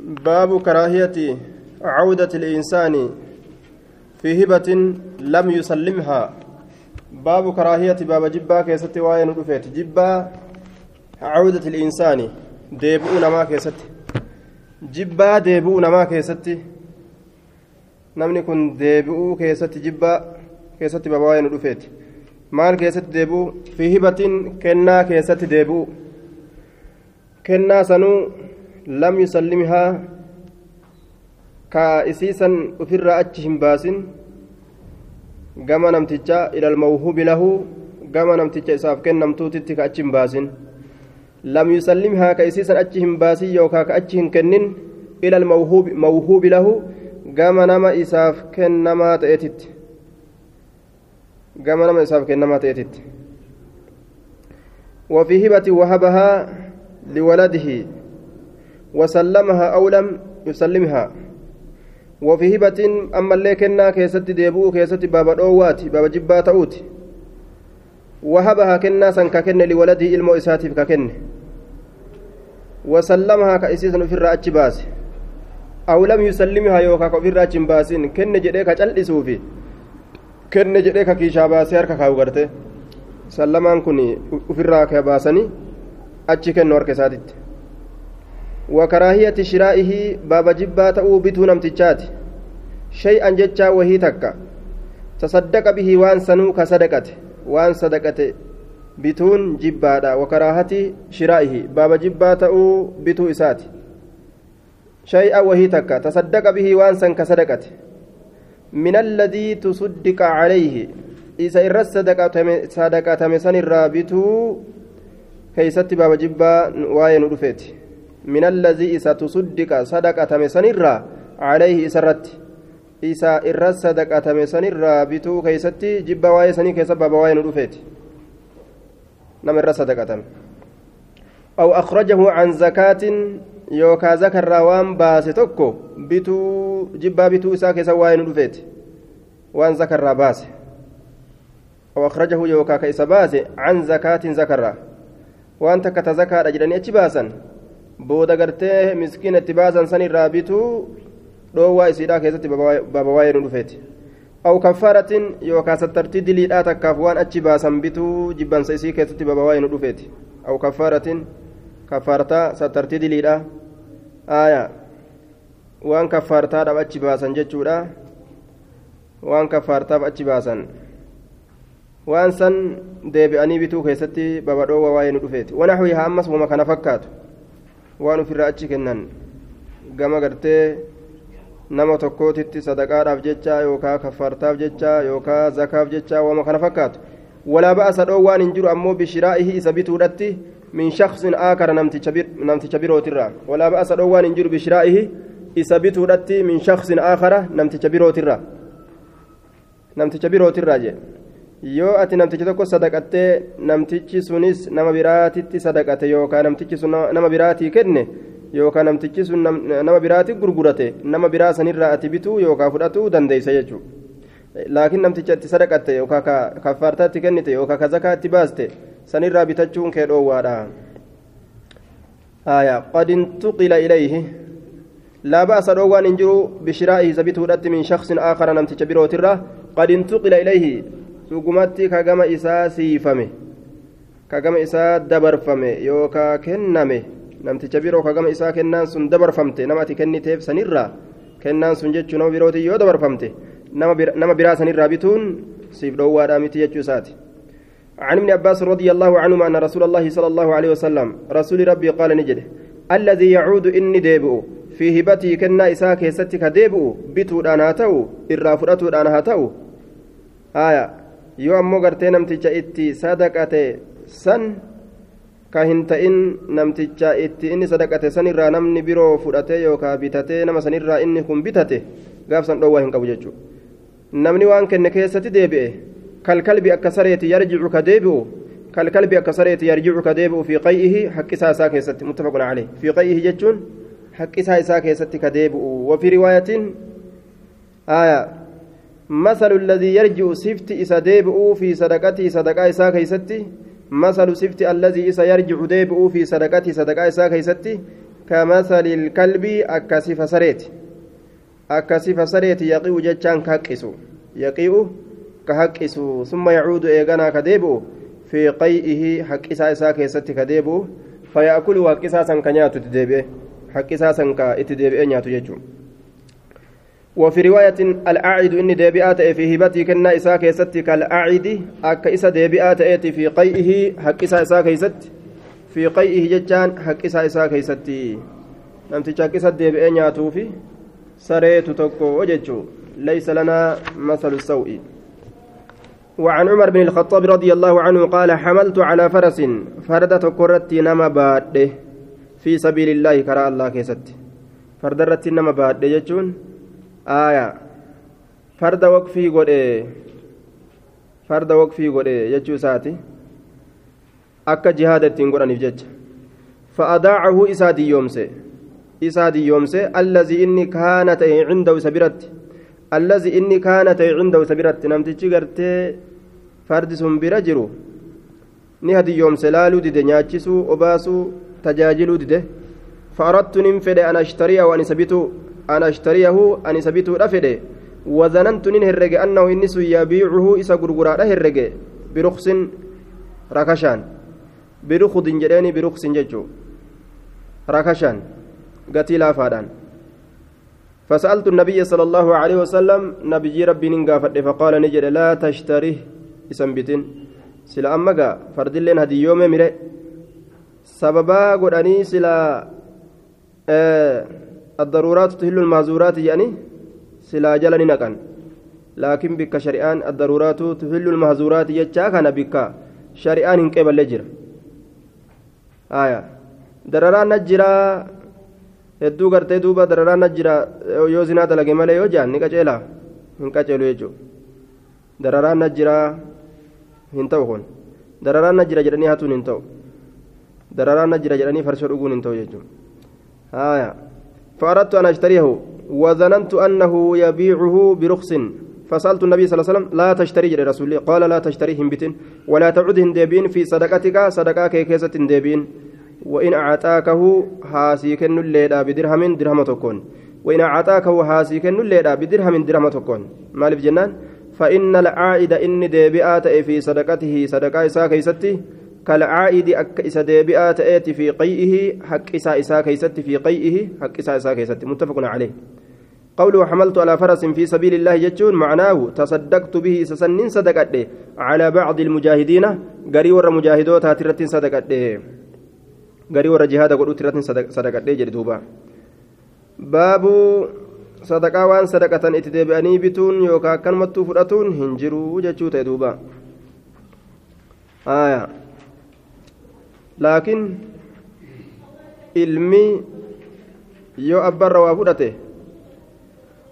باب كراهية عودة الإنسان في هبة لم يسلمها باب كراهية باب جبا كيست وين رفيت جبا عودة الإنسان ديبؤون ما كيست جبا ديبؤون ما كيست namni kun deebi'uu keessatti jibbaa keessatti baba waa'ee nu dhufeeti maal keessatti deebi'u fi hibatiin kennaa keessatti deebi'u kennaa sanuu ufirraa achi hin baasin gama namticha ilal mawhubi lahu gama namticha isaaf kennamtuutitti ka achi hin baasin lam yusallimhaa ka isiisan achi hin baasin yookaa ka achi hin kennin ilal mawhubi lahu gama nama isaaf kennamaa ta'etitti gama nama isaaf kennamaa ta'etitti وفي هبة وهبها لولده وسلمها أو لم يسلمها. وفي هبة أما اللي كنا كيست ديبو كيست بابا دوات بابا جبا تأوت وهبها كنا سنك كن لولده إلمو إساتف ككن وسلمها كأسيسا في الرأج باس. أو لم يسلمها يوكا في الرأج باسين. كن جديك جلسوفي كن جديك كيشا باسي هركا كاوغرته سلمان كني في الرأج باسني. أجي كن ورك ساتت. وكراهية شرائه باب جبا تأو بتو نمتجات. شيئا جتشا وهي تكا. تصدق به وان سنو كصدقت. وان صدقت بتون جبا وكراهة شرائه باب جبا تأو بتو إسات. شيئا وهي تكا. تصدق به وان سن كصدقت. من الذي تصدق عليه. إذا إرس صدقة مسن الرابطو. كيست باب جبا وين رفيت من الذي إذا تصدق صدقة مسنرا عليه إسرت إذا إرس صدقة مسنرا بتو كيستي جب واي سني كيس بابا واي ندفت نم إرس صدقة أو أخرجه عن زكاة يوكا زكر وان باس توكو بتو جبا بتو إسا كيس واي ندفت وان زكر باس. أو أخرجه يوكا كيس باس عن زكاة زكر وان تكت زكاة أجرني أتشباسا booda gartee miskiina itti baasan san irraa bituu dhoowwaa isiidhaa keessatti baba waa'ee nu dhufeeti aw kaffaaratin yookaan sattartii diliidhaa takkaaf waan achi baasan bituu jibbansa isii keessatti baba waa'ee nu dhufeeti aw kaffaaratin kaffaartaa sattartii diliidhaa aayaa waan kaffaartaadhaaf achi baasan jechuudha waan kaffaartaaf achi baasan waan san deebi'anii bituu keessatti baba dhoowwaa waa'ee nu dhufeeti wanaxwii haa ammas wama kana fakkaatu waan ofirraa achi kennan gama gartee nama tokkootitti sadaqaadhaaf jecha yookaan kaffaartaaf jecha yookaan zakaaf jecha wama kana fakkaatu walaa ba'asa dhoo waan hin jiru ammoo bishiraa'ihi isa bituudhatti min shaksin aakara namticha birootirraa walaa ba'asa dhoo waan hin jiru bishiraa'ihi isa bituudhatti min shaksin aakara namticha birootirraa namticha birootirraa jee yoo ati namticha tokko sadaqattee namtichi sunis nama biraatitti sadaqate yookaan namtichi sun nama biraatii kenne yookaan namtichi sun nama biraatti gurgurate nama biraa sanirraa ati bituu yookaan fudhatuu dandeessa jechuudha laakiin namticha itti sadaqatte yookaan kaffaartaa itti kennite yookaan kazakaa itti baaste sanirraa bitachuun kee dhoowwaadha. آية قد انتقل إليه لا بأس روان إنجرو بشرائه زبيته من شخص آخر نمتج بروتره قد انتقل إليه dhugumatti kagama isaa siifame kagama isaa dabarfame yookaa kenname namticha biroo kagama isaa kennaan sun dabarfamte nama ati kenniteef sanirraa kennaan sun jechuu nama birootiin yoo dabarfamte nama biraa sanirraa bituun siif dhoowwaadhaa miti jechuu isaati عن ابن عباس رضي الله عنهما أن رسول الله صلى الله عليه وسلم رسول ربي قال نجده الذي يعود إني ديبؤ في هبتي كنا إساك يستك ديبؤ بتو أنا هتو إرافرتو أنا هتو آية yoo ammoo gartee namticha itti sadaqate san ka hin ta'in namticha itti inni sadaqate sanirraa namni biroo fudhatee yookaan bitatee nama sanirraa inni kun bitate gaafsan dhoowwaa hin qabu jechuudha namni waan kenne keessatti deebi'e kalkalbi akka sareeti yarjicu ka deebi'u kalkalbi akka sareeti yarjicu ka deebi'u fi qay'ihi haqqisaa isaa keessatti muttafaqun calee fi qay'ihi jechuun haqqisaa isaa keessatti ka deebi'u wafi riwaayatiin aayaa مثل الذي يرجع سفت إسا ديبؤ في صدقته صدقاء إسا كيستي؟ مثل سفت الذي إسا يرجع ديبؤ في صدقته صدقاء إسا كيستي؟ كمثل الكلب أكسف سريت. أكسف سريت يقيء جتان كهكسو يقيء كهكسو ثم يعود إيغانا كديبو في قيئه حق إسا إسا كيست كديبو فيأكل حق إسا سنك نياتو تديبه حق إسا سنك اتديبه نياتو يجو وفي رواية الأعد إني ديبئات في هبتي كنا إسا كيست كالأعد أك إسا ديبئات في قيئه حق إسا إسا كيست في قيئه ججان حق إسا إسا كيستي نمتي حق إسا ديبئ نياتو في سريت تكو وججو. ليس لنا مثل السوء. وعن عمر بن الخطاب رضي الله عنه قال حملت على فرس فردة كرت نما باد في سبيل الله كرا الله كيست. فردرت نما باد جتون aayaa farda waqfii godhee farda waqfii godhee jechuu isaati. Akka jihaada ittiin godhaniif jecha. Fa'adaacahu isaa diyyoomse. Isaa diyyoomse allazii inni kaana ta'e cindahu isa biratti. Allazii inni kaana ta'e cindahu isa biratti. Namtichi gartee fardi sun bira jiru ni hadiyyoomse laaluu dide nyaachisuu obaasuu tajaajiluu dide. Fa'arattu nin fedhe an ashtari'a waan isa bituu ashtariyahu an isa bituudha fedhe wazanantu nin herrege annahu inni sun yabiicuhu isa gurguraadha herrege biruksin rakashaan birukudin jedheeni biruksin jechuu rakashaan gatii laafaadhaan فسألت النبي صلى الله عليه وسلم نبي ربي ننقافت فقال نجد لا تشتريه bitin sila amma gaa fardilleen hadiyyoome mire sababaa godhanii sila tuhillu lmaazuuraati jedhanii silaa jala ni naqan laakiin bikka shari'aan addaruuraatu tuhillu lmaazuuraati jechaa kana bikka shari'aan hin qeeballe jira aya dararaan jiraa hedduu gartee duuba dararaan jira yoo zinaa dalage malee yoo jaan ni qaceela hin qaceelu jechuudha dararaan jiraa hin ta'u kun dararaan na jira jedhanii hatuun hin ta'u dararaan na jira jedhanii farsoo dhuguun hin ta'u jechuudha فأردت أن أشتريه وظننت أنه يبيعه برخص. فسألت النبي صلى الله عليه وسلم لا تشتري جل رسول الله. قال لا تشتريهم بتن ولا تعدهم ديبين في صدقتك صدقاك كيسة ديبين. وإن أعطاكه هاسيكن الليلة بدرهم درهم تكون وإن أعطاكه هاسيكن الليلة بدرهم درهم تكون مالف جنان. فإن العائد إني ديبئات في صدقته صدقاء إساء كيستي. كالعائد أك إسا ديبئات آتي في قيئه حق إساء إساء كيستي في قيئه حق إساء إساء كيستي متفق عليه. قوله حملت على فرس في سبيل الله يجون معناه تصدقت به سسنين صدقت على بعض المجاهدين غري ور مجاهدوت هاترتين صدقت غري ور جهاد قدو ترتين صدقت جدوبا باب sadaqaa waan sadaqatan itti deebi'anii bituun yookaan akkanumattuu fudhatuun hin jiru jechuu ta'e duuba laakiin ilmi yoo abbaarra waa fudhate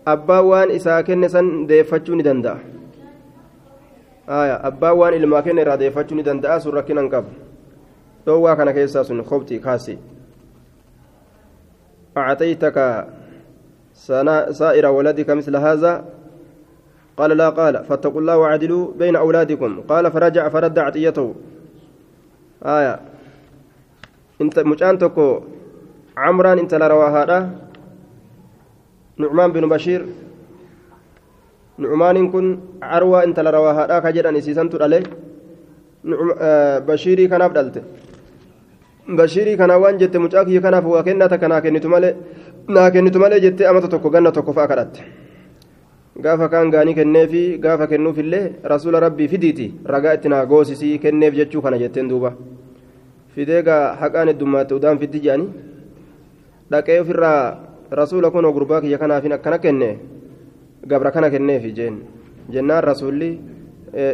abbaan waan isaa kenne san deeffachuu ni danda'a abbaan waan ilmaa kenne irraa deeffachuu ni danda'a sun rakkinan qabu dhoowwaa kana keessaa sun kobxii kaasi أعطيتك سائر ولدك مثل هذا قال لا قال فاتقوا الله وعدلوا بين أولادكم قال فرجع فرد عطيته آية عمران انت لروا هذا نعمان بن بشير نعمان كن عروة انت لروا هذا كجد أن يسيسنت عليه نعم آه بشيري كان أبدلت بشيري كان وان جت مجاكي كان فوا كنا تكنا كنتم عليه naa kennitu malee jettee amata tokko ganna tokko fa'a kadhatte gaafa kaan gaanii kenneefi gaafa kennuufillee rasuula rabbii fidiiti ragaa itti naa goosisii kenneef jechuu kana jetteen duuba fidee gaa haqaan heddummaate udaan fiddi jedhanii dhaqee ofirraa rasuula kunoo gurbaa kiyya kanaafin akkana kenne gabra kana kenneefi jeen jennaan rasuulli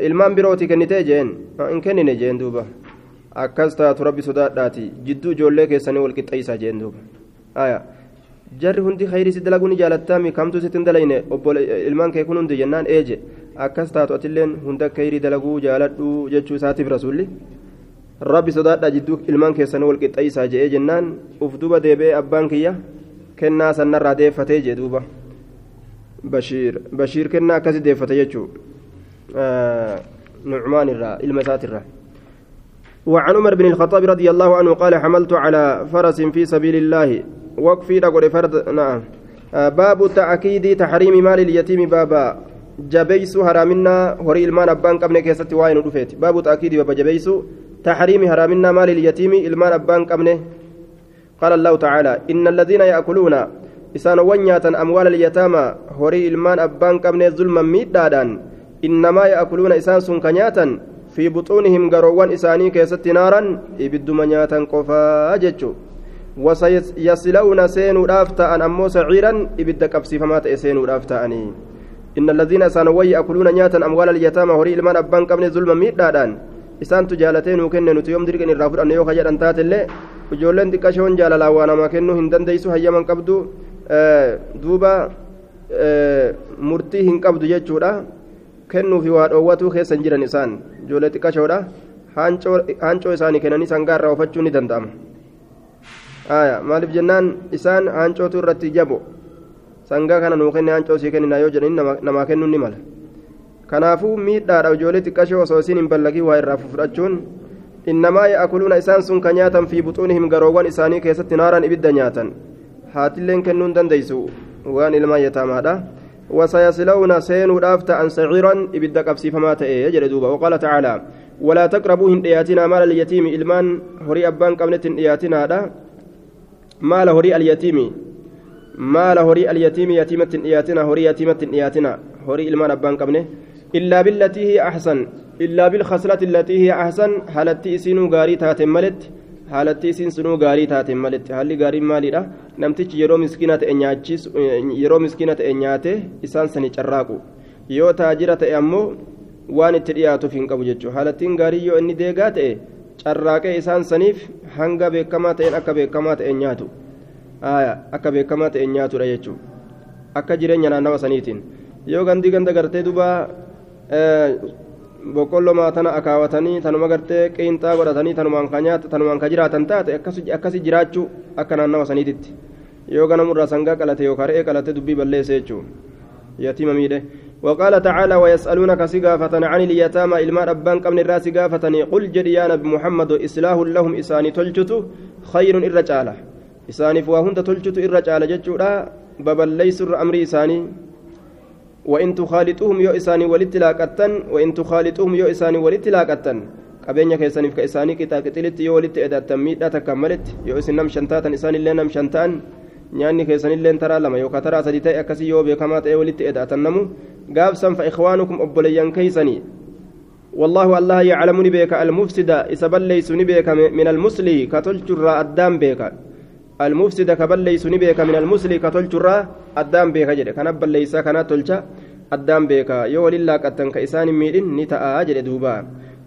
ilmaan birootii kennitee jeen hin kennine jeen duuba akkas taatu rabbi sodaadhaati jidduu ijoollee keessanii walqixxeeysaa jeen duuba jarri hundi khayrii si dalaguu ni jaalattaami kamtu sitti hin dalayne ilmaan kee kun hundi jennaan eeje akkas taatu atilleen hunda khayrii dalaguu jaaladhu jechuu isaatiif rasuulli rabbi sodaadha jidduu ilmaan keessanii wal qixxeessaa je'ee jennaan uf duba deebi'ee abbaan kiyya kennaa sannarraa deeffatee jee duuba bashiir bashiir kennaa akkasi deeffate jechuu nucmaan irraa ilma isaatirraa وعن عمر بن الخطاب رضي الله عنه قال حملت على فرس في سبيل الله وقفي دغوري فرد نعم باب تأكيد تحريم مال اليتيم بابا جبيس هرامنا هوري المان أبان قبل كيستي واين ودفيت باب تأكيد بابا جبيس تحريم هرامنا مال اليتيم إلمان أبان قبل قال الله تعالى إن الذين يأكلون إسان ونياتا أموال اليتامى هوري إلمان أبان قبل ظلما ميدادان. إنما يأكلون إسان سنكنياتا في بطونهم قروان إساني كيست نارا إبد منياتا قفا جتشو وسيصلون سينو رافتا أن أمو سعيرا إبد كبسي فما تأسينو رافتا أني إن الذين سانوي يأكلون نياتا أموال اليتامى هوري إلمان أبان قبل ظلما ميدادان. Isaan tu jaalatee nuu kenne nuti yoom dirqan irraa fudhanne yoo kajedhan taatellee ijoolleen xiqqashoon jaalalaa waa namaa kennuu hin dandeeysu hayyaman qabdu duuba murtii hin qabdu jechuudha kennuufi waa dhoowwatuu keessa hin jiran isaan ijoollee xiqqashoodha haancoo isaanii kennanii sangaarraa oofachuu ni danda'ama maaliif jennaan isaan haancootu irratti jabo sangaa kana nuu kenne haancoo sii kennina yoo jedhanii namaa kennuu ni mala kanaafuu miidhaadha ijoollee xiqqashoo osoo isiin hin ballagii waa irraa fudhachuun innamaa ya'akuluuna isaan sun ka nyaatan fi buxuunihim garoowwan isaanii keessatti naaraan ibidda nyaatan haatilleen kennuun dandeeysu waan ilmaa yataamaadha وسيصلون سين رافتا عن سعيرا إبدا قبسي فما تأي يجري دوبا وقال تعالى ولا تقربوا هندياتنا مال اليتيم إلمان هري أبان قبنة هندياتنا هذا مال هري اليتيم مال هري اليتيم يتيمة إياتنا هري يتيمة إياتنا هري إلمان أبان قبنه إلا بالتي هي أحسن إلا بالخصلة التي هي أحسن حالتي إسينو غاري تاتم ملت حالتي إسين سنو غاري تاتم ملت هالي غاري مالي miskiina ta'e nyaachisu yeroo miskiina ta'e nyaate isaan sani carraaqu yoo taajira ta'e ammoo waan itti dhiyaatuuf hin qabu jechuudha haalattiin gaarii yoo inni deegaa ta'e carraaqee isaan saniif hanga beekamaa ta'een akka beekamaa ta'e nyaatu akka beekamaa ta'e nyaatudha jechuudha akka jireenya naannawa saniitiin yoo gandi ganda gartee duba boqqolloo maatana akaawatanii tanuma gartee qiinxaa godhatanii tanumaan ka nyaata tanumaan ka jiraatan taate akkasi jiraachuu akka naannawa saniititti yoo ganamurraa sangaa qalate yookaan re'ee qalate dubbii balleesse jechuudha yatiima miidhe وقال تعالى ويسألونك سقافة عن اليتامى إلما أبان قبل الراس قافتني قل جد يا نبي محمد إسلاه لهم إساني تلجت خير الرجالة إساني فواهن تلجت الرجالة جتشورا بابا ليس أمر إساني وإن تخالطوهم يو إساني ولتلاقتن وإن تخالطوهم يو إساني ولتلاقتن qabeenya keessaniif ka isaanii qixaaxilitti yoo walitti edaattan miidhaa takka malitti yoo isin nam shantaatan isaan illee nam shantaan nyaanni keessanillee taraa lama yookaan taraa sadi ta'e akkasii yoo beekamaa ta'e walitti edaatan namu gaabsan fa ikhwaanukum obboleeyyan keeysanii والله الله يعلم نبيك المفسد إسبليس نبيك من المسلي كتلجر أدام بيك المفسد كبليس نبيك من المسلي كتلجر أدام بيك جد كان بليس كان تلجا أدام بيك يو لله قتن كإسان ميدين نتاء جد دوبا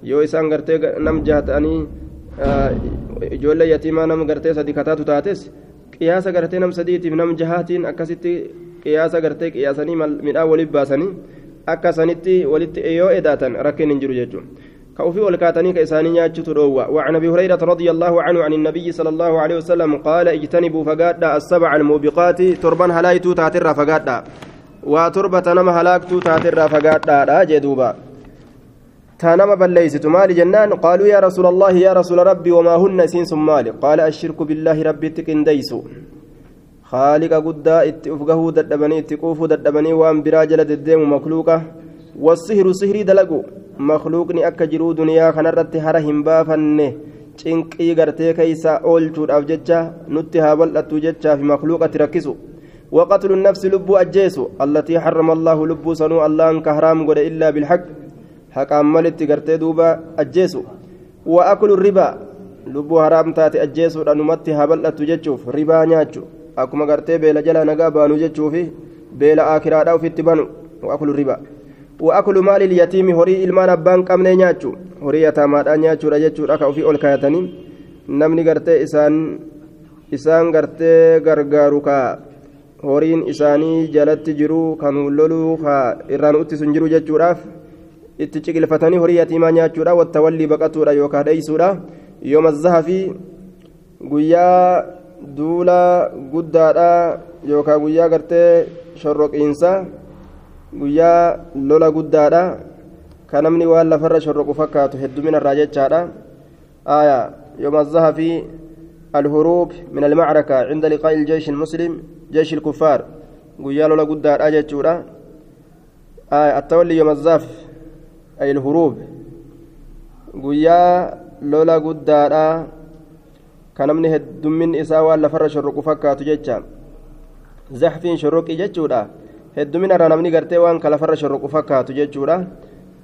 isaan gartee nam jahatanii ijoollee yatiimaa nam gartee sadi kataatu taates qiyaasa gartee nam sadiitiif nam jahaatiin akkasitti qiyaasa gartee qiyaasanii midhaan waliif baasanii akka sanitti walitti yoo edaatan rakkin كوفي والكاتني كإساني نياتشت روى وعن أبي هريرة رضي الله عنه عن النبي صلى الله عليه وسلم قال اجتنبوا فقادا السبع الموبقات تربا هلايتو تاتر فقادا. وتربة نم هلاكتو تاتر فقادا. جدوبا تانما بليست مال جنان. قالوا يا رسول الله يا رسول ربي وما هن سين مال قال الشرك بالله ربي تكنديسو خالق قدا اتفقه ددبني اتقوف ددبني وان براجل الدين مخلوقة. والسهر سهري دلقو مخلوقني أكجرو دنيا خنرت هرهم بافنه cinqii gartee keeysa oolchuudhaaf jecha nutti haa bal'attu jechaa fi makluuqatti rakkisu وقتل النفس لب أجيس التي حرم الله لب سنو الله كهرام قد إلا بالحق haqaan malitti gartee duuba ajjeesu wa aklu ribaa lubbuu haraam taate ajjeesuudha numatti haa bal'attu jechuuf ribaa nyaachu akkuma gartee beela jala nagaa baanu jechuufi beela aakiraadhaa ufitti banu wa aklu maalil yatiimi horii ilmaan abbaan qabnee nyaachu horii yataamaadhaa nyaachuudha jechuudha ka ufii ol kaayatanii namni gartee isaan isaan gartee gargaaru ka horiin isaanii jalatti jiru kan loluu ka irraan uttisu hin jiru jechuudhaaf itti ciqilfatanii horii yatiimaa nyaachuudha wattawallii baqatuudha yookaan dheeysuudha yooma zahafi guyyaa duula guddaadha yookaan guyyaa gartee shorroqiinsa guyyaa lola guddaadha kan namni waan lafarra shorroqu fakkaatu heddumina irraa jechaadha aayaa yooma zahafi الهروب من المعركة عند لقاء الجيش المسلم جيش الكفار قيال لا قد أجتشورا آه التولي يوم الزاف أي الهروب قيا لولا قد kan namni heddummin isaa waan lafarra shorroqu fakkaatu jecha zaxfiin shorroqii irraa namni gartee waan ka lafarra shorroqu fakkaatu jechuudha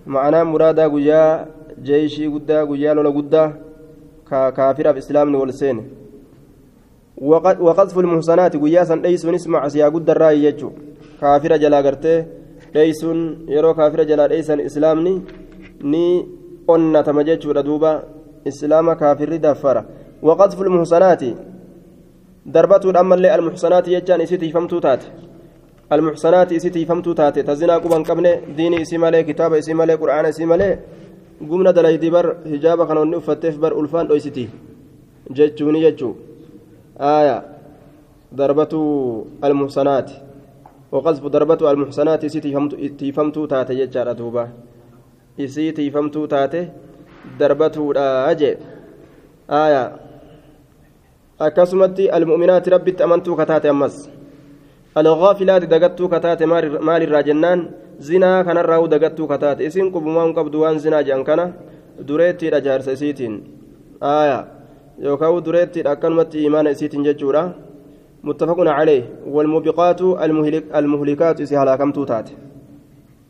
ma'anaan muraadaa guyyaa jeeshii guddaa guyyaa lola guddaa ka kaafiraaf islaamni wal seene وقذف المحصنات guyyaa san dheeysuunis macsiyaa guddarraa jechuu kaafira jalaa gartee dheeysuun yeroo kaafira jalaa dheeysan islaamni ni onnatama jechuudha duuba islaama kaafirri daffara وقذف المحصنات دربته أما اللي المحصنات يجان إسيتي فمتو تات المحصنات إسيتي فمتو تات تزنا قبن قبن ديني إسي مالي كتاب إسي مالي قرآن إسي مالي. قمنا دلائي دبر هجابة كانوا نفتف بر ألفان أو إسيتي. جتشوني جتشو آية. ضربة المحصنات. وقذف ضربة المحصنات إسيتي فمتو تات يجار دوبا إسيتي فمتو تات ضربته أجي. آية. akkasumatti almu'minaati rabbitti amantuu kataate ammas dagattuu kataate maalirraa jennaan zinaa kanarraa dagattuu kataate isin qubumaa hin qabdu waan zinaa jedhan kana dureettiidha jaarsa isiitiin aaya yookaan dureettiidha akkanumatti imaana isiitiin jechuudha muttafaqun calee walmubiqaatu almuhlikaatu isi halaakamtuu taate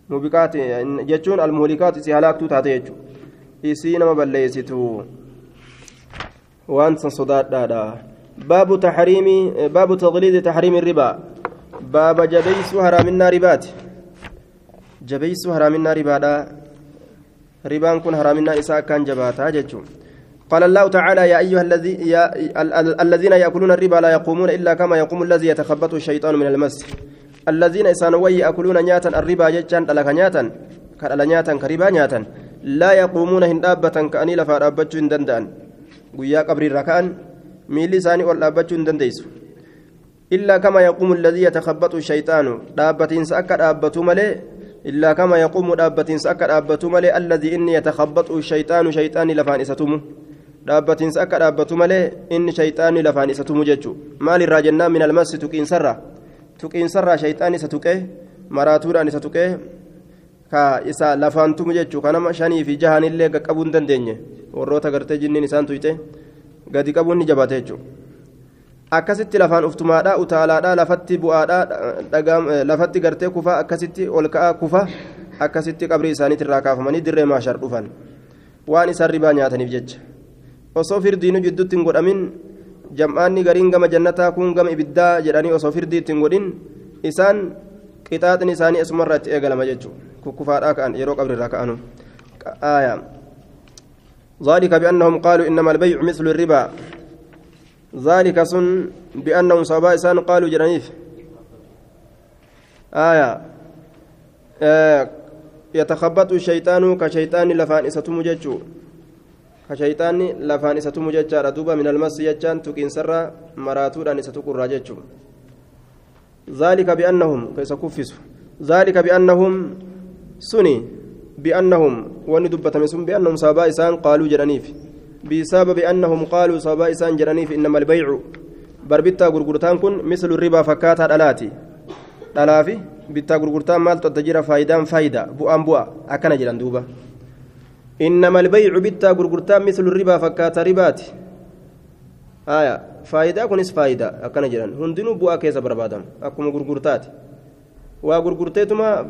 mubiqaati jechuun almuhlikaatu isi halaaktuu taate jechuudha isii nama balleessitu. waan san sodaadhaadha baabu taxriimi baabu taqliidi taxriimi ribaa baaba jabeeysuu haraaminaa ribaati. Jabeeysuu haraaminaa ribaadha. Ribaan kun haraaminaa isaa akkaan jabaataa jechuun. قال الله تعالى يا أيها الذي يا الذين يأكلون الربا لا يقومون إلا كما يقوم الذي يتخبطه الشيطان من المس الذين إسانوا يأكلون نياتا الربا جتان لك نياتا كرلا نياتا كربا نياتا لا يقومون هندابة كأني لفا رابتشو هندندان guyyaa qabriirra ka'an miilli isaanii ol dhaabbachuu kama yaquumu alladii yatakabbaxu shayxaanu dhaabbatiinsa akka dhaabbatu malee illaa kama yaquumu dhaabbatiinsa akka dhaabbatu malee alladii inni yatakabbaxu shayxaanu shayxaani lafaan isa tumu dhaabbatiinsa akka dhaabbatu malee inni shayxaani lafaan isa tumu jechuu maalirraa jennaan min almasi tuqiinsarraa tuqiinsarraa shayxaan isa tuqee maraatuudhaan isa tuqee ka isa lafaan tumu jechuu kanama shanii fi jahanillee qaqqabuu hin dandeenye warroota gartee jinniin isaan tuyxe gadi qabuun ni jabaate jechuudha akkasitti lafaan uftumaadhaa utaalaadhaa lafatti bu'aadhaa lafatti gartee kufaa akkasitti ol ka'aa kufa akkasitti qabrii isaaniitti irraa kaafamanii dirree maashar dhufan waan isaan ribaa nyaataniif jecha osoo firdiinu jidduutti hin godhamin jam'aanni gariin gama jannataa kun gama ibiddaa jedhanii osoo firdii itti hin godhin isaan qixaaxni isaanii asumarraa itti eegalama jechuudha kukkufaadhaa ka'an yeroo qabrirraa ka'anu. ذلك بأنهم قالوا إنما البيع مثل الربا ذلك سن بأنهم صبا إسان قالوا جرانيف. آية. آه يتخبط الشيطان كشيطان لفان إستم ججو. كشيطان لفان إستم ججا دوبا من المس يجان تكين سرا مراتورا إستكر ججو. ذلك بأنهم كيس كفسوا ذلك بأنهم سني بأنهم وأن دبت مسلم بأنهم صابا إسان قالوا جرانيف. بسبب أنهم قالوا صابا إسان جرانيف إنما البيع. بربتا غرغرتان كن مثل الربا فكاتا دلاتي. دلافي بتا غرغرتان مال تتجرى فايدان فايدة. بؤان بؤا أكن جران دوبا. إنما البيع بتا غرغرتان مثل الربا فكاتا رباتي. آية. فايدة كنس فايدة. أكن جران هندنو بؤا كيس بربادم أكم غرغرتات. وغرغرتيتما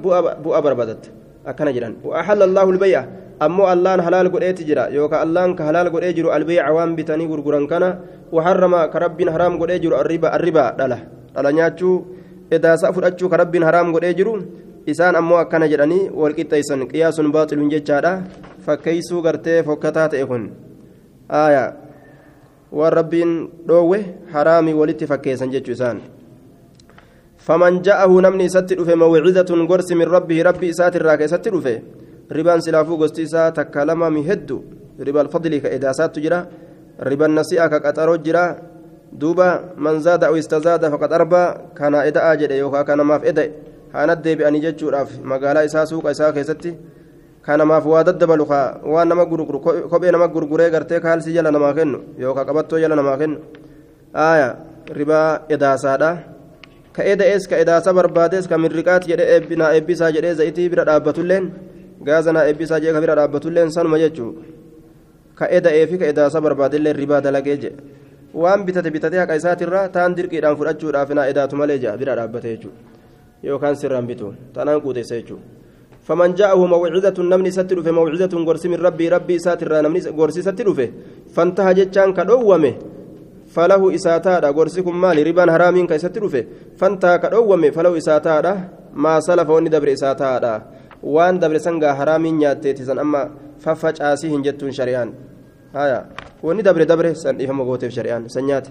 بؤا بربادت. akkana jedhan وأحل الله البيع. أمو الله حلال قد جرا يوكا الله كحلال قد جرو البيع وان بتاني غرغران كان وحرم كرب حرام قد جرو الربا الربا دلا دلا نياچو إذا سافر أچو كرب حرام قد جرو isaan ammoo akkana jedhanii walqixxeessan qiyaasun baaxiluun jechaadha. Fakkeeysuu gartee fokkataa ta'e kun. Aayaa waan rabbiin dhoowwe haraamii walitti fakkeessan jechuu isaan. فمن جاءه نمني ست دفه موعظة غرس من ربه ربي إسات الراك ست ربان سلافو غستي إسا تكلم مهد ربا الفضل كإذا سات تجرى ربا النسيئة كقطرو جرى دوبا من زاد أو استزاد فقد أربى كان إذا أجد يوكا كان ما في إذا هاند بأني جتشوراف مقالا إسا سوق إسا كيستي kanamaaf waa daddabalu waan nama gurguru kophee nama gurguree gartee kaalsii jala namaa kennu yookaan qabattoo jala namaa kennu aaya ribaa edaasaadha ka eda'ees ka edaasa barbaadees ka mirriqaat jedhee eebbisaa jedhee za'itii bira dhaabbatulleen gaaza naa eebbisaa jedhee ka bira dhaabbatulleen sanuma jechuudha ka eda'ee fi ka edaasa barbaadellee ribaa dalagee jedhe waan bitate bitatee haqa isaatirraa taan dirqiidhaan fudhachuudhaaf naa edaatu malee jedha bira dhaabbate jechuudha yookaan sirraan bitu tanaan quuteessa jechuudha. فمن جاءه موعظة نمني ستر في موعظة غرس من ربي ربي ساتر نمني غرس ستر في فانتهى جتشان كدومه فله إساتادا غرسكم مالي ربان حرامين كي ستر في فانتهى كدومه فله إساتادا ما سلف وني دبر إساتادا وان دبر سنغا حرامين نياتي سن أما ففج آسيهن جتون شريان هايا وني دبر دبر سن إفهم غوتيف شريان سنيات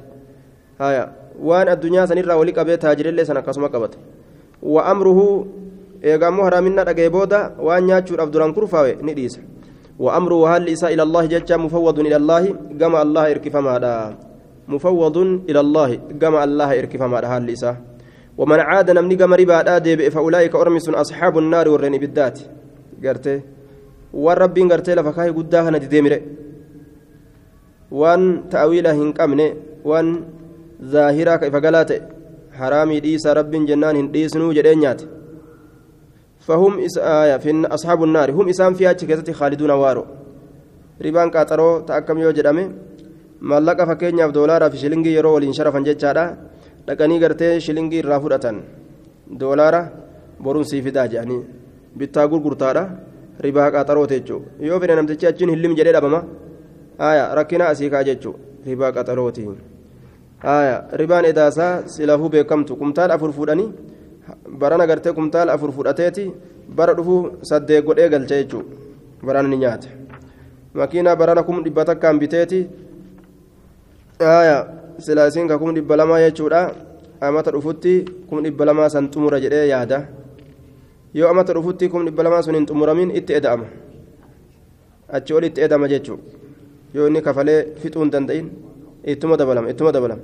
هايا وان الدنيا سنرى ولي قبي تاجر اللي سنة قسم قبت وأمره eegammoo haraaminna dhagee booda waan nyaachuudhaaf duraan kurfaawe ni dhiisa. وأمره هل إساء إلى الله جج مفوض إلى الله جمع الله إركفما مفوض إلى الله جمع الله إركفما هل إساء ومن عاد نمني جمع ربا آدي فأولئك أرمس أصحاب النار والرين بالذات. قرتي والرب قرتي لفكاي قداها ندي وان تأويله هنكمني وان ظاهرة كيف قالت حرامي ديس رب جنان هنديسنو جدينيات فهم آية في أصحاب النار هم إسام فيها كيستي خالدون وارو. ربان قاطرو تأكم يو جدامي maallaqa fakkeenyaaf doolaaraa fi shilingii yeroo waliin sharafan jechaadha dhaqanii gartee shilingii irraa fudhatan. Doolaara boruun sii fidaa jedhanii bittaa gurgurtaadha ribaa qaxarooti jechuudha yoo fedhe namtichi achiin hillim jedhee dhabama haaya rakkina asii kaa jechuudha ribaa qaxarooti haaya ribaan edaasaa silafuu beekamtu kumtaal afur fuudhanii barana gartee kumtaal afur fudhateeti bara dhufuu saddeet godhee galcha jechuudha barana ni nyaata makiinaa barana kum dhibba takkaan biteeti haaya silaasiin ka kum dhibba lamaa jechuudha amata dhufutti kum dhibba lamaa san xumura jedhee yaada yoo amata dhufutti kum dhibba lamaa sun hin xumuramin itti eda'ama achi ol itti edama jechuudha yoo inni kafalee fixuu hin danda'in ittuma dabalama ittuma dabalama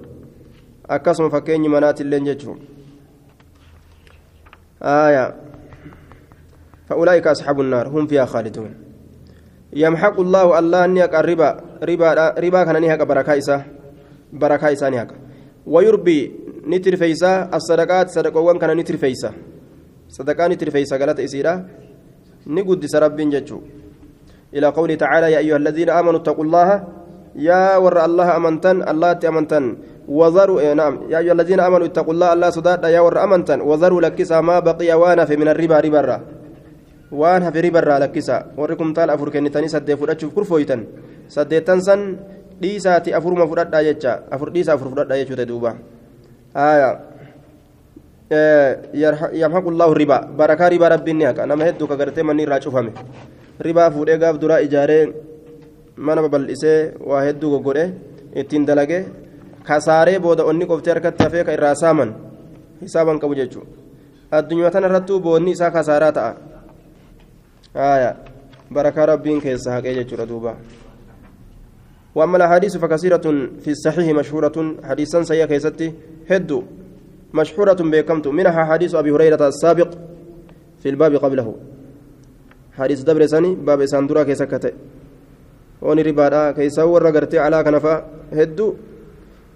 akkasuma fakkeenyi manaatillee jechuudha. فأولئك أصحاب النار هم فيها خالدون يمحق الله الله نيك الربا ربا ربا كان نيك بركة إسا بركة إسا نيك ويربي نتر فيسا الصدقات صدقوان كان نتر فيسا صدقان نتر فيسا قالت إسيرا نقد سرب ججو إلى قوله تعالى يا أيها الذين آمنوا اتقوا الله يا ور الله أمنتن الله أمنتن وذروا إيه نعم يا أيها الذين آمنوا اتقوا الله الله صداد يا ور أمنتا وذروا لكسا ما بقي وأنا في من الربا ربا وأنا في ربا لكسا وركم تال أفر كنتني سدي فرأتشوف كرفويتن سدي تنسن dhiisaati afuruma fudhadhaa jecha afur dhiisa afur fudhadhaa jechuudha duuba aya yamhaqu llaahu riba barakaa ribaa rabbiin ni haqa nama hedduu ka gartee manni irraa cufame ribaa fuudhee gaaf duraa ijaaree mana babal'isee waa hedduu goggodhe ittiin dalage kasaaree booda onni qoftee harkatti hafee ka irraa saaman hisaaban qabu jechuudha addunyaa tana irrattuu boonni isaa kasaaraa ta'a aya barakaa rabbiin keessa haqee jechuudha duuba وأما الأحاديث فكثيرة في الصحيح مشهورة حديثا سيئة كيستي هدو مشهورة بكمت منها حديث أبي هريرة السابق في الباب قبله. حديث دبر سني باب ساندورا كيسكته. وني ربادا كيسا ورا غرتي على كنفا هدو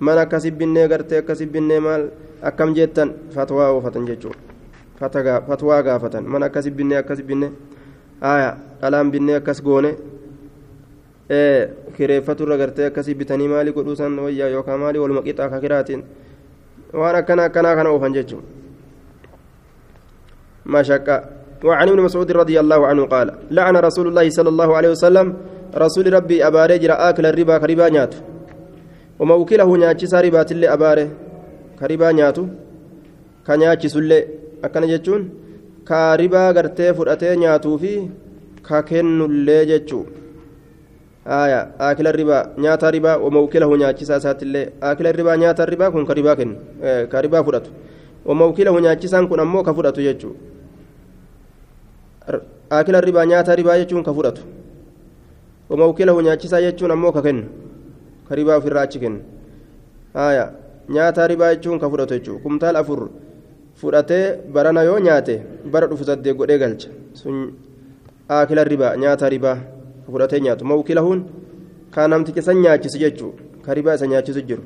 من أكسب بني غرتي أكسب بني مال أكم جتن فتوى وفتن جتشو فتوى غافتن من أكسب بني أكسب بني آية ألام بني غوني. kireeffaturra gartee akkasii bitanii maali godhuusan wayyaa yookaan maali waluma qixaa ka kiraatiin waan akkana akkanaa kana oofan jechuun mashaqqa وعن ابن مسعود رضي الله عنه قال لعن رسول الله صلى الله عليه وسلم رسول ربي أباري جرى آكل الربا كربا نياتو وموكله نياتشي ربا تلي أباري كربا نياتو كنياتشي سلي أكنا جتشون كربا غرتي فرأتي نياتو في كاكن اللي جتشون آية آكل الربا نياتا ربا وموكله نياتشيسا ساتلي آكل الربا نياتا الربا كن كربا كن كربا فرات وموكله نياتشيسان كن أمو كفرات يجو آكل الربا نياتا ربا يجون كفرات وموكله نياتشيسا يجون أمو ككن كربا في الراتش كن آية نياتا ربا يجون كفرات يجو كمتال أفر fudhatee barana yoo nyaate bara dhufu saddeet godhee galcha. Sun aakila ribaa nyaata ribaa fudhatee nyaatu mawkilahuun kaa namticha san nyaachisu jechuu ka ribaa isa nyaachisu jiru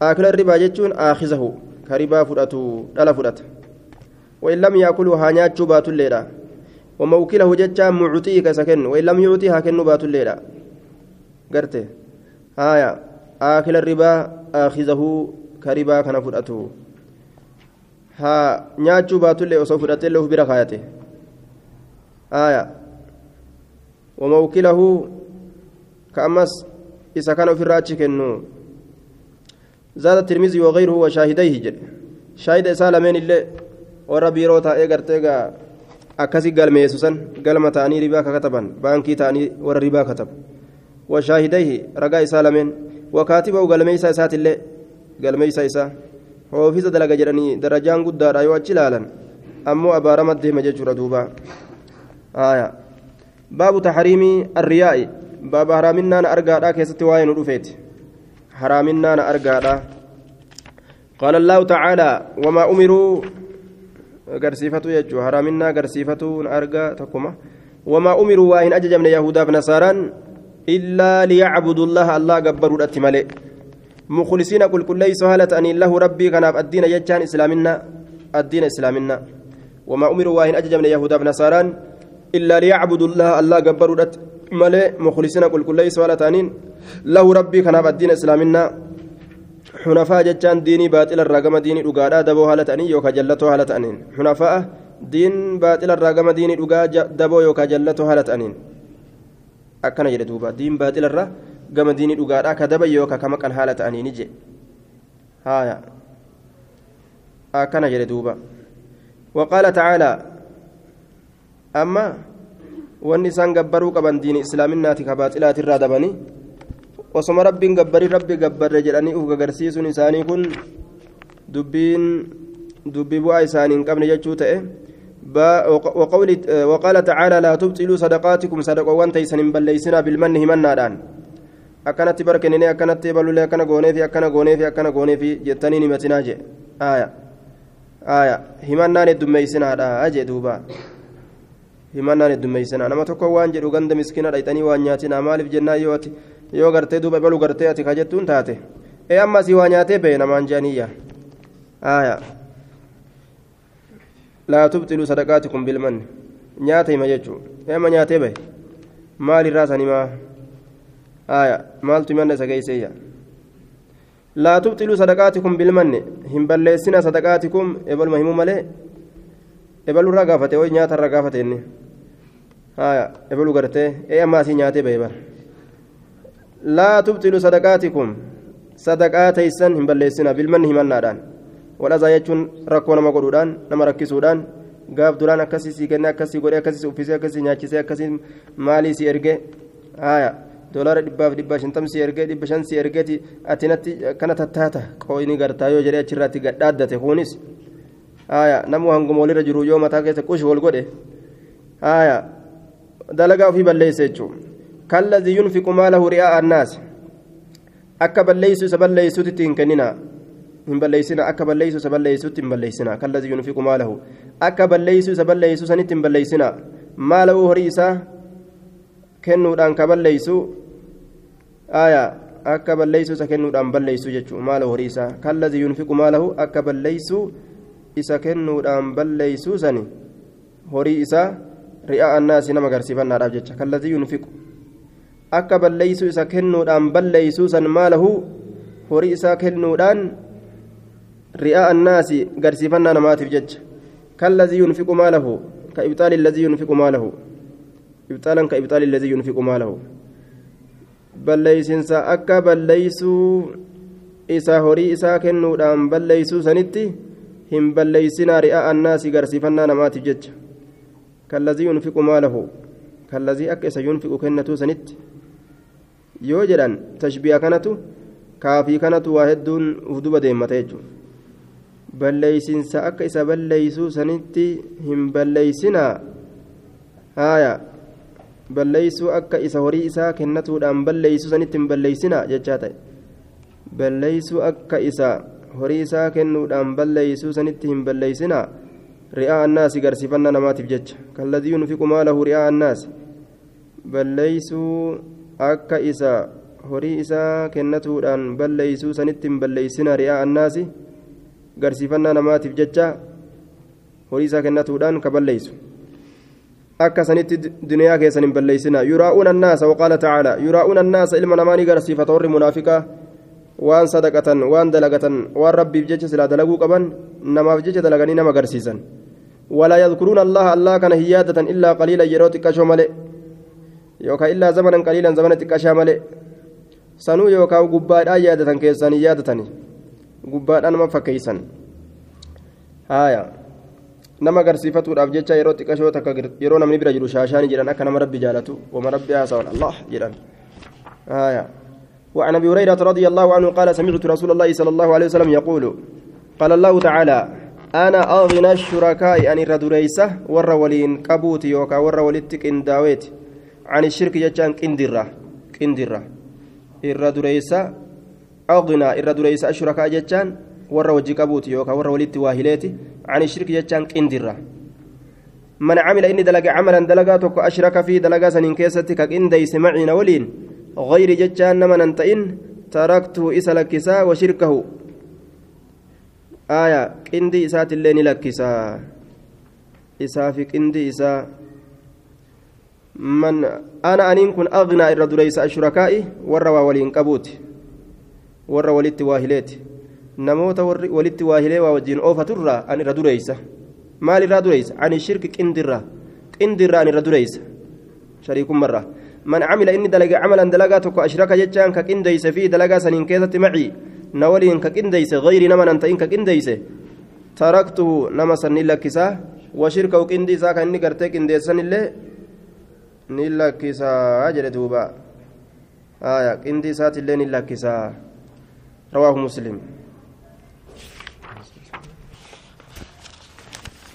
aakila ribaa jechuun aakizahu ka ribaa fudhatu dhala fudhata وإن لم يأكله هانياتشو باتو الليلة وموكله جتشا معطيه كسكن وإن لم يعطيها كن باتو الليلة قرته هايا آكل الربا آخذه كربا كان فرأته ها نياتشو باتو الليلة وصف فرأته له بركايته آية وموكله كأمس إذا كان في الراتش كنو زاد الترمذي وغيره وشاهديه جل شاهد سالمين اللي warra biiroo taa'ee gartee gaa akkasii galmeessu san galma ta'anii ribaa kataban baankii ta'anii warra ribaa katabu washaahidayhi ragaa isaa lameen wakaatibahu galmeeysa isaatillee galmeeysa isaa hoofisa dalaga jedhanii darajaan guddaadha yoo achi ilaalan ammoo abaarama deema jechuudha duuba baabu taxriimii arriyaa'i baaba haraaminaana argaadhaa keessatti waa'ee nu dhufeeti haraaminaana argaadhaa قال الله تعالى وما أمروا agarsiifatu jechuudha haraaminaa agarsiifatuun argaa tokkuma wamaa umiruu waa hin ajajamne yahudaaf nasaaraan illaa liyacbudu llaha allah gabbaruudhatti malee muklisiina qulqulleeysoo haala ta'aniin lahu rabbii kanaaf addiina jechaan islaaminaa addiina islaaminaa wamaa umiruu waa hin ajajamne yahudaaf nasaaraan illaa allah gabbaruudhatti malee muklisiina qulqulleeysoo haala ta'aniin lahu rabbii kanaaf addiina islaaminaa xunafaa jechaan diinii baaxilarraa gama diinii dhugaadhaa daboo haala ta'anii yookaan jallatoo haala ta'aniin xunafaa diin baaxilarraa gama diinii dhugaa daboo yookaan jallatoo haala ta'aniin akkana jedhe duuba diin baaxilarraa gama diinii dhugaadhaa ka daba yookaan ka maqan haala ta'anii ni je haaya akkana jedhe duuba waqaala tacaalaa amma wanni isaan gabbaruu qaban diinii islaaminaati ka baaxilaatirraa dabanii. osoma rabbiin gabbarii rabbi gabbarre jedhanii uf gagarsiisuun isaanii kun dubbiin dubbii bu'aa isaanii hin qabne jechuu ta'e وقال تعالى لا تبطلوا صدقاتكم صدقوا وانت يسن بليسنا بالمن همنادان أكنت بركنني أكنت بلولي أكن غوني في أكن غوني في أكن غوني في جتني نمتنا جي آية آية همنان الدميسنا أجي دوبا همنان الدميسنا نما تكو وان جدو غند مسكينة ريتني وان نياتنا مالف جنة يوتي yoo gartee duuba balu gartee ati ka jettuun taate ee amma si waa nyaatee bahe namaan jaaniyya aya laa tubxiluu sadaqaatikum bilmanni nyaata hima jechuu ee amma nyaatee bahe maal irraa san himaa aya maaltu himanna isa geeyseeyya laa tubxiluu sadaqaatikum bilmanni hin balleessina sadaqaatikum ebaluma himuu malee ebalurraa gaafate way nyaatarraa gaafate inni ebaluu gartee ee ammaa asii nyaatee bahee bara laa tubxilu sadaqaatikum sadaqaa teeysan hin balleessina bilmanni himannaadhaan wadhazaa jechuun rakkoo nama godhuudhaan nama rakkisuudhaan gaaf duraan akkasii sii kenne akkasii godhe akkasii uffisee akkasii nyaachisee akkasii maalii sii ergee. Haaya doolaara dhibbaaf dhibba shantam sii ergee dhibba shan sii ergeeti atinatti kana tattaata qooyini gartaa yoo jedhee achirratti gadhaaddate kuunis. Haaya namu hanguma walirra jiru yoo mataa keessa qush wal godhe. Haaya. Dalagaa ofii balleessa jechuudha. كالذي ينفق ماله رئاء الناس akka balleeysu isa balleeysutti hin kennina hin balleeysina akka balleeysu isa balleeysutti hin balleeysina kalladii yunfiqu maalahu akka balleeysu isa balleeysu sanitti hin balleeysina maalahu horii isaa kennuudhaan ka balleeysu aya akka balleeysu isa kennuudhaan balleeysu jechuu maalahu horii isaa kalladii yunfiqu maalahu akka balleeysu isa kennuudhaan balleeysu sani horii isaa ri'aa annaasi nama agarsiifannaadhaaf jecha kalladii yunfiqu akka balleeysuu isa kennuudhaan balleeysuu san maalahu horii isaa kennuudhaan ri'aa annaasi garsiifannaa namaatiif jecha kallazii yunfiqu maalahu ka ibxaali allazii yunfiqu maalahu ibxaalan ka ibxaali allazii yunfiqu maalahu balleeysinsa akka balleeysuu isa horii isaa kennuudhaan balleeysuu sanitti hin balleeysinaa ri'aa annaasi garsiifannaa namaatiif jecha yunfiqu maalahu kallazii akka isa yunfiqu kennatuu sanitti yoo jedhan tashbiha kanatu kaafii kanatu waa hedduun uf duba deemmata jechuudha balleeysinsa akka isa balleeysuu sanitti hin balleeysinaa haaya balleeysuu akka isa horii isaa kennatuudhaan balleeysuu sanitti hin balleeysinaa jechaa ta'e balleeysuu akka isa horii isaa kennuudhaan balleeysuu sanitti hin balleeysinaa رئاء الناس قرسفنا نمات بجج كالذي ينفق ماله رئاء الناس بل ليسوا أكا إسا horii isaa kennatuudhaan balleeysuu sanittiin balleeysina ri'aa annaasi garsiifannaa namaatiif jecha horii isaa kennatuudhaan ka balleeysu akka sanitti duniyaa keessan hin balleeysina yuraa'uuna annaasa waqaala tacaala yuraa'uuna annaasa ilma namaa ni garsiifata warri munaafiqaa waan sadaqatan waan dalagatan waan rabbiif jecha silaa dalaguu qaban namaaf jecha dalaganii nama garsiisan ولا يذكرون الله الله كان هيادة إلا قليلا يروت كشو ملئ يوكا إلا زمنا قليلا زمنا ملئ sanuu yookaan gubbaadhaan yaadatan keessanii yaadatanii gubbaadhaan nama fakkeeysan haaya nama agarsiifatuudhaaf jecha yeroo xiqqashoo takka yeroo namni bira jiru shaashaanii jedhan akka nama rabbi jaalatu wama rabbi haasawan allah jedhan وعن ابي هريره رضي الله عنه قال سمعت رسول الله صلى الله عليه وسلم يقول قال الله تعالى أنا اغنى الشركاء عن الردريسه ور ولين قبوت يوكا ور ولتك ان داويت عن الشرك جتان قندره قندره irra dureeysa aqnaa irra dureeysa ashurakaa jechaan warra wajji qabuuti yookaan warra walitti waa hileeti ani shirki jechaan qindirra man camila inni dalage camalan dalagaa tokko ashraka fi dalagaa saniin keessatti ka qindeyse maciina waliin gayri jechaan nama nan ta'in aya qindii isaatillee ni lakkisaa isaa fi qindii isaa من أنا أنين كن أغنى إر دريس الشركاء ور ولين قبوت ور ولت واهلات نموت ولت واهلي ووجين أوفة ترى أن إر دريس مال إر دريس عن الشرك كندرة كندرة أن إر دريس شريك مرة. من عمل إني دلق عملا دلقاتك أشرك جتان ككنديس في دلقا سنين كيست معي. نولين ككنديس غير نمن أنت إن ككنديس تركته نمسا نلكسا وشركه كنديسا كأني قرتك كنديسا اللي ni lakkisaa jedhe duuba aya qindi isaatiillee ni lakkisaa rawaahu muslim